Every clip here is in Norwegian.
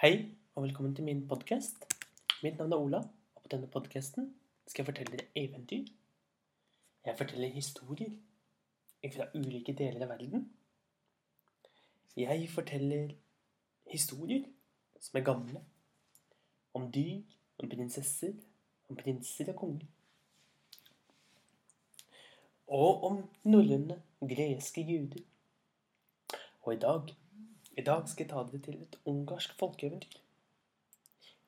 Hei, og velkommen til min podkast. Mitt navn er Ola, og på denne podkasten skal jeg fortelle dere eventyr. Jeg forteller historier fra ulike deler av verden. Jeg forteller historier som er gamle. Om dyr, om prinsesser, om prinser og konger. Og om norrøne, greske guder. Og i dag i dag skal jeg ta dere til et ungarsk folkeeventyr.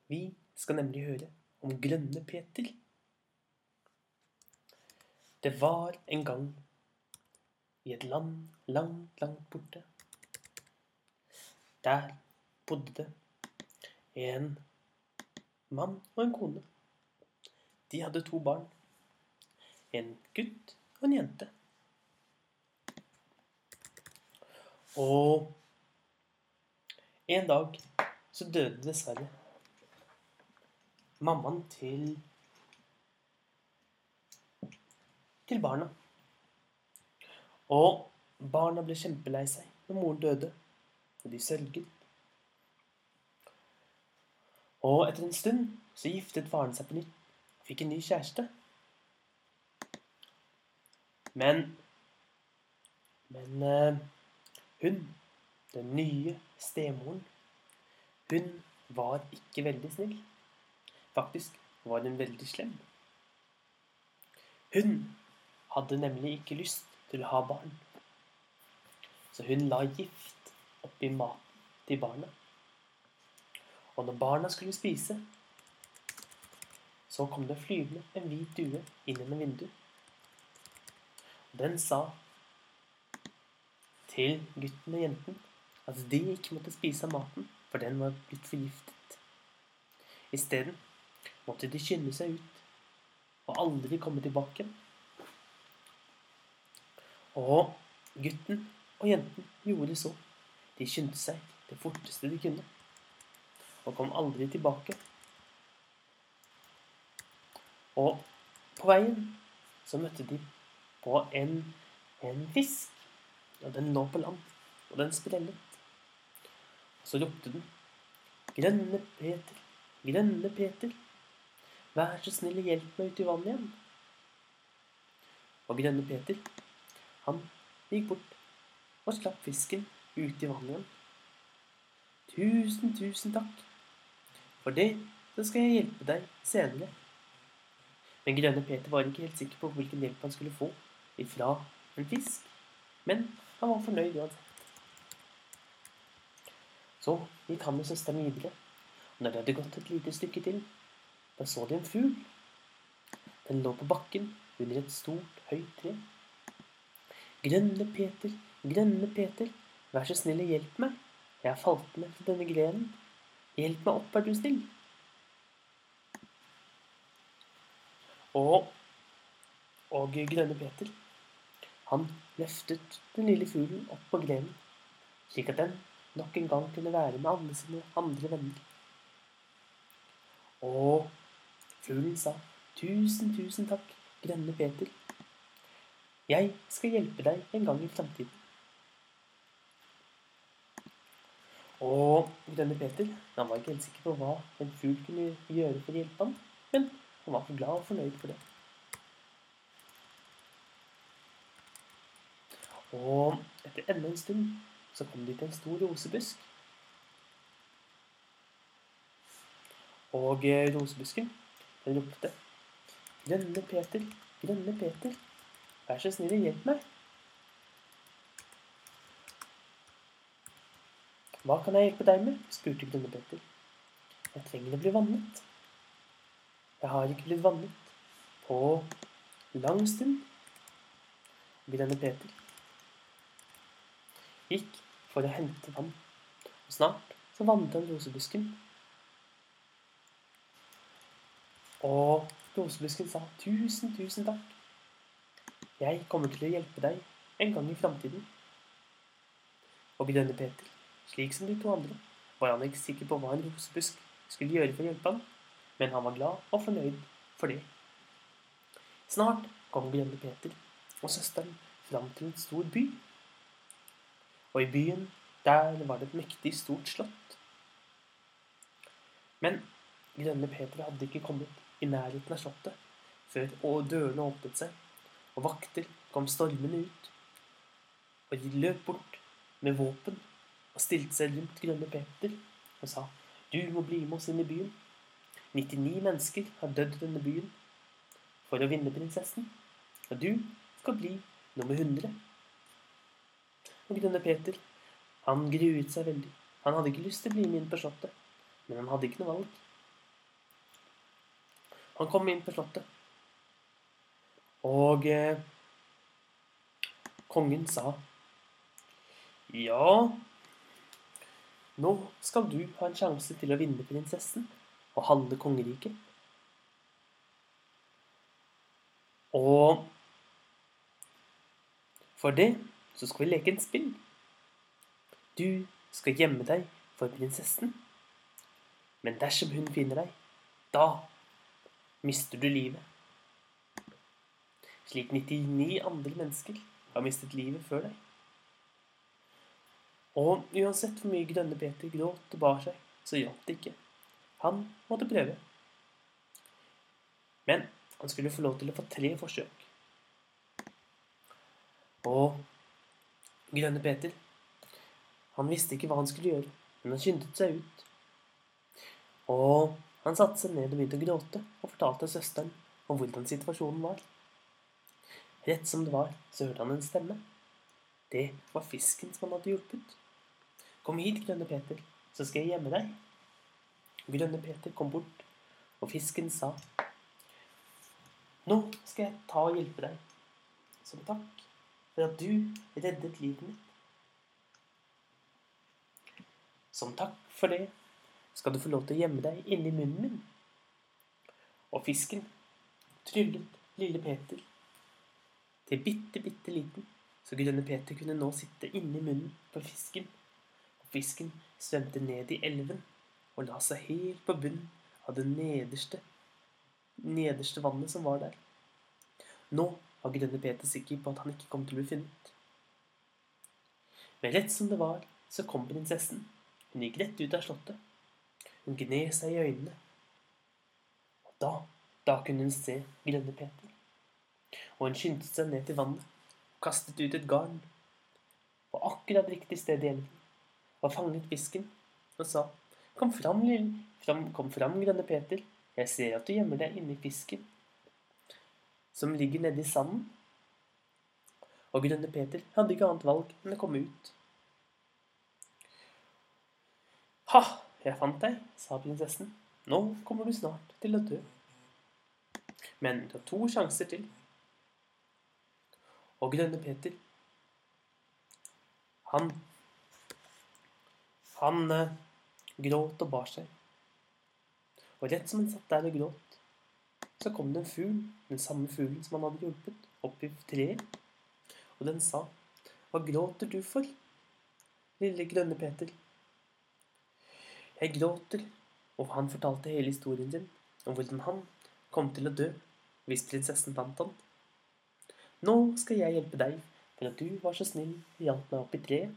Vi skal nemlig høre om Grønne Peter. Det var en gang i et land langt, langt borte. Der bodde det en mann og en kone. De hadde to barn. En gutt og en jente. Og en dag så døde dessverre mammaen til til barna. Og barna ble kjempelei seg når moren døde, og de sørget. Og etter en stund så giftet faren seg på nytt og fikk en ny kjæreste. Men Men uh, hun den nye stemoren, hun var ikke veldig snill. Faktisk var hun veldig slem. Hun hadde nemlig ikke lyst til å ha barn. Så hun la gift oppi maten til barna. Og når barna skulle spise, så kom det flyvende en hvit due inn gjennom vinduet. Den sa til gutten og jenten at de ikke måtte spise av maten, for den var blitt forgiftet. Isteden måtte de skynde seg ut og aldri komme tilbake. Og gutten og jenten gjorde så. De skyndte seg det forteste de kunne, og kom aldri tilbake. Og på veien så møtte de på en, en fisk, og den lå på land, og den sprellet. Så ropte den. Grønne Peter, grønne Peter, vær så snill hjelp meg ut i vannet igjen. Og grønne Peter, han gikk bort og slapp fisken ut i vannet igjen. Tusen, tusen takk. For det så skal jeg hjelpe deg senere. Men grønne Peter var ikke helt sikker på hvilken hjelp han skulle få ifra en fisk. Men han var fornøyd uansett. Så gikk han med søsteren videre, og når de hadde gått et lite stykke til, da så de en fugl. Den lå på bakken under et stort, høyt tre. Grønne Peter, grønne Peter, vær så snill og hjelp meg. Jeg har falt ned fra denne grenen. Hjelp meg opp, er du snill. Og, og grønne Peter, han løftet den lille fuglen opp på grenen, slik at den nok en gang kunne være med alle sine andre venner. Og fuglen sa tusen, tusen takk, grønne Peter. Jeg skal hjelpe deg en gang i framtiden. Og grønne Peter han var ikke helt sikker på hva en fugl kunne gjøre for å hjelpe ham, men han var for glad og fornøyd for det. Og etter enda en stund så kom de til en stor rosebusk. Og eh, rosebusken, den ropte Grønne Peter, grønne Peter, vær så snill og hjelp meg. Hva kan jeg hjelpe deg med? spurte Grønne Peter. Jeg trenger å bli vannet. Jeg har ikke blitt vannet på lang stund. Grønne Peter gikk for å hente vann. Og snart så vannet han rosebusken. Og rosebusken sa tusen, tusen takk. Jeg kommer til å hjelpe deg en gang i framtiden. Og grønne Peter, slik som de to andre, var han ikke sikker på hva en rosebusk skulle gjøre for å hjelpe ham, men han var glad og fornøyd for det. Snart kom grønne Peter og søsteren fram til en stor by og i byen, der var det et mektig stort slott. Men Grønne Peter hadde ikke kommet i nærheten av slottet før dørene åpnet seg, og vakter kom stormende ut. Og de løp bort med våpen og stilte seg rundt Grønne Peter og sa du må bli med oss inn i byen. 99 mennesker har dødd i denne byen for å vinne prinsessen, og du skal bli nummer 100. Og Grønne Peter, han gruet seg veldig. Han hadde ikke lyst til å bli med inn på slottet, men han hadde ikke noe valg. Han kom inn på slottet, og eh, kongen sa Ja, nå skal du ha en sjanse til å vinne prinsessen og halve kongeriket. Og for det så skal vi leke en spill. Du skal gjemme deg for prinsessen. Men dersom hun finner deg, da mister du livet. Slik 99 andre mennesker har mistet livet før deg. Og uansett hvor mye Grønne Peter gråt og bar seg, så hjalp det ikke. Han måtte prøve. Men han skulle få lov til å få tre forsøk. Og Grønne Peter, han visste ikke hva han skulle gjøre, men han skyndte seg ut. Og han satte seg ned og begynte å gråte og fortalte søsteren om hvordan situasjonen var. Rett som det var, så hørte han en stemme. Det var fisken som han hadde hjulpet. Kom hit, Grønne Peter, så skal jeg gjemme deg. Grønne Peter kom bort, og fisken sa Nå skal jeg ta og hjelpe deg, som takk for at du reddet livet mitt. Som takk for det skal du få lov til å gjemme deg inni munnen min. Og fisken tryllet lille Peter til bitte, bitte liten, så Grønne Peter kunne nå sitte inni munnen på fisken Og Fisken svømte ned i elven og la seg helt på bunnen av det nederste, nederste vannet som var der. Nå var Grønne Peter sikker på at han ikke kom til å bli funnet. Men rett som det var, så kom prinsessen. Hun gikk rett ut av slottet. Hun gned seg i øynene. Og da, da kunne hun se Grønne Peter. Og hun skyndte seg ned til vannet og kastet ut et garn på akkurat riktig sted i elven og fanget fisken og sa Kom fram, lille, fram, kom fram, grønne Peter. Jeg ser at du gjemmer deg inni fisken som ligger nedi sanden. Og grønne Peter hadde ikke annet valg enn å komme ut. Ha, jeg fant deg, sa prinsessen. Nå kommer du snart til å dø. Men du har to sjanser til. Og grønne Peter, han han eh, gråt og bar seg. Og rett som han satt der og gråt, så kom det en fugl, den samme fuglen som han hadde hjulpet, opp i treet. Og den sa, Hva gråter du for, lille grønne Peter? Jeg gråter, og han fortalte hele historien sin om hvordan han kom til å dø hvis prinsessen fant han. Nå skal jeg hjelpe deg for at du var så snill og hjalp meg opp i treet.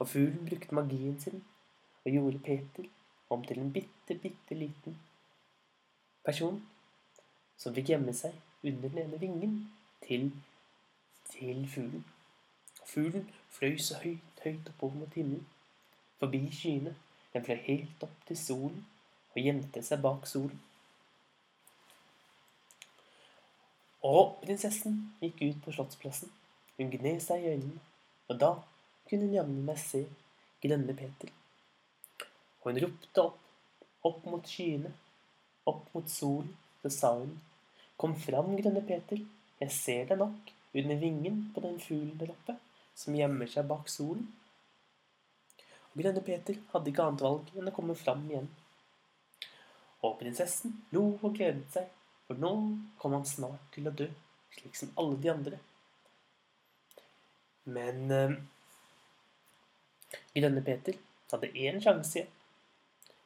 Og fuglen brukte magien sin og gjorde Peter om til en bitte, bitte liten person som fikk gjemme seg under den ene vingen til, til fuglen. Fuglen fløy så høyt, høyt oppover mot himmelen, forbi skyene. Den fløy helt opp til solen og gjemte seg bak solen. Og prinsessen gikk ut på slottsplassen. Hun gned seg i øynene, og da kunne hun jammen meg se grønne Peter. Og hun ropte opp, opp mot skyene, opp mot solen, så sa hun, Kom fram, grønne Peter, jeg ser deg nok under vingen på den fuglen der oppe, som gjemmer seg bak solen. Og grønne Peter hadde ikke annet valg enn å komme fram igjen. Og prinsessen lo og gledet seg, for nå kom han snart til å dø, slik som alle de andre. Men øh, Grønne Peter hadde én sjanse igjen.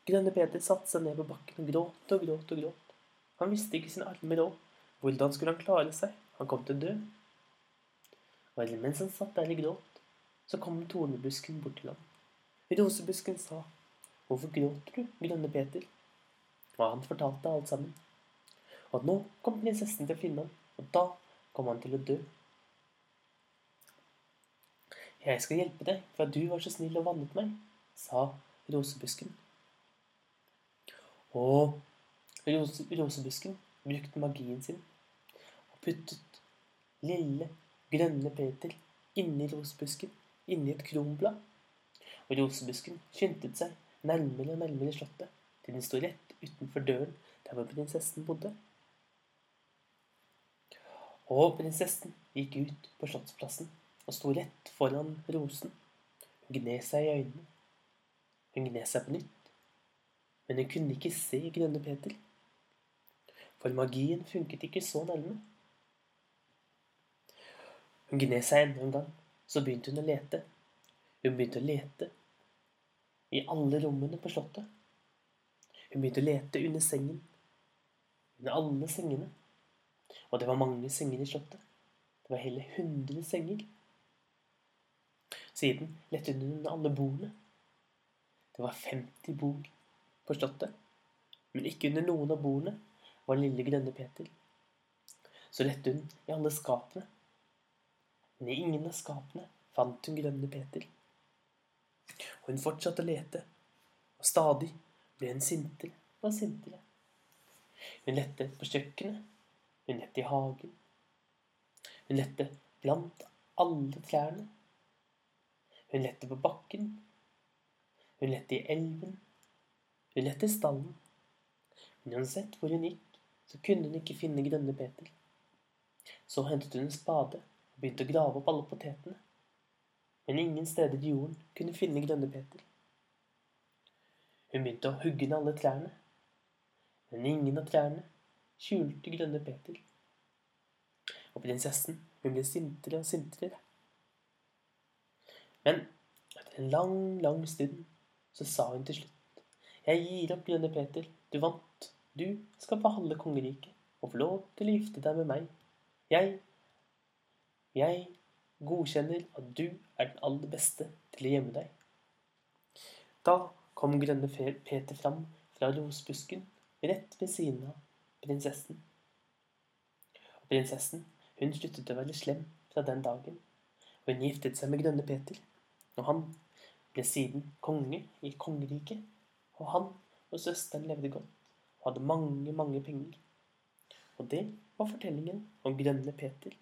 Grønne Peter satte seg ned på bakken og gråt og gråt og gråt. Han visste ikke sin arme råd. Hvordan skulle han klare seg? Han kom til å dø. Og mens han satt der og gråt, så kom tornebusken bort til ham. Rosebusken sa, Hvorfor gråter du, grønne Peter? Og han fortalte alt sammen. Og nå kom prinsessen til å finne ham, og da kom han til å dø. Jeg skal hjelpe deg, for at du var så snill og vannet meg, sa rosebusken. Og rosebusken brukte magien sin og puttet lille, grønne Peter inni rosebusken, inni et kronblad. Og rosebusken skyndte seg nærmere og nærmere slottet, til den sto rett utenfor døren der hvor prinsessen bodde. Og prinsessen gikk ut på slottsplassen og sto rett foran rosen. Hun gned seg i øynene. Hun gned seg på nytt. Men hun kunne ikke se grønne Peter. For magien funket ikke så nærme. Hun gned seg enda en gang. Så begynte hun å lete. Hun begynte å lete i alle rommene på slottet. Hun begynte å lete under sengen. Under alle sengene. Og det var mange senger i slottet. Det var hele 100 senger. Siden lette hun under alle bordene. Det var 50 bord på slottet. Men ikke under noen av bordene var lille grønne Peter. Så lette hun i alle skapene. Men i ingen av skapene fant hun grønne Peter. Og hun fortsatte å lete, og stadig ble hun sintere og sintere. Hun lette på kjøkkenet, hun lette i hagen. Hun lette blant alle trærne. Hun lette på bakken. Hun lette i elven. Hun lette stallen. Men uansett hvor hun gikk, så kunne hun ikke finne grønne Peter. Så hentet hun en spade og begynte å grave opp alle potetene men ingen steder i jorden kunne finne grønne Peter. Hun begynte å hugge ned alle trærne, men ingen av trærne skjulte grønne Peter. Og prinsessen, hun ble sintere og sintere. Men etter en lang, lang stund så sa hun til slutt Jeg gir opp, grønne Peter. Du vant. Du skal få kongeriket og få lov til å gifte deg med meg. Jeg Jeg godkjenner at du er den aller beste til å gjemme deg. Da kom grønne Peter fram fra rosbusken rett ved siden av prinsessen. Og prinsessen hun sluttet å være slem fra den dagen, hun giftet seg med grønne Peter. Og han ble siden konge i kongeriket, og han og søsteren levde godt og hadde mange, mange penger. Og det var fortellingen om grønne Peter.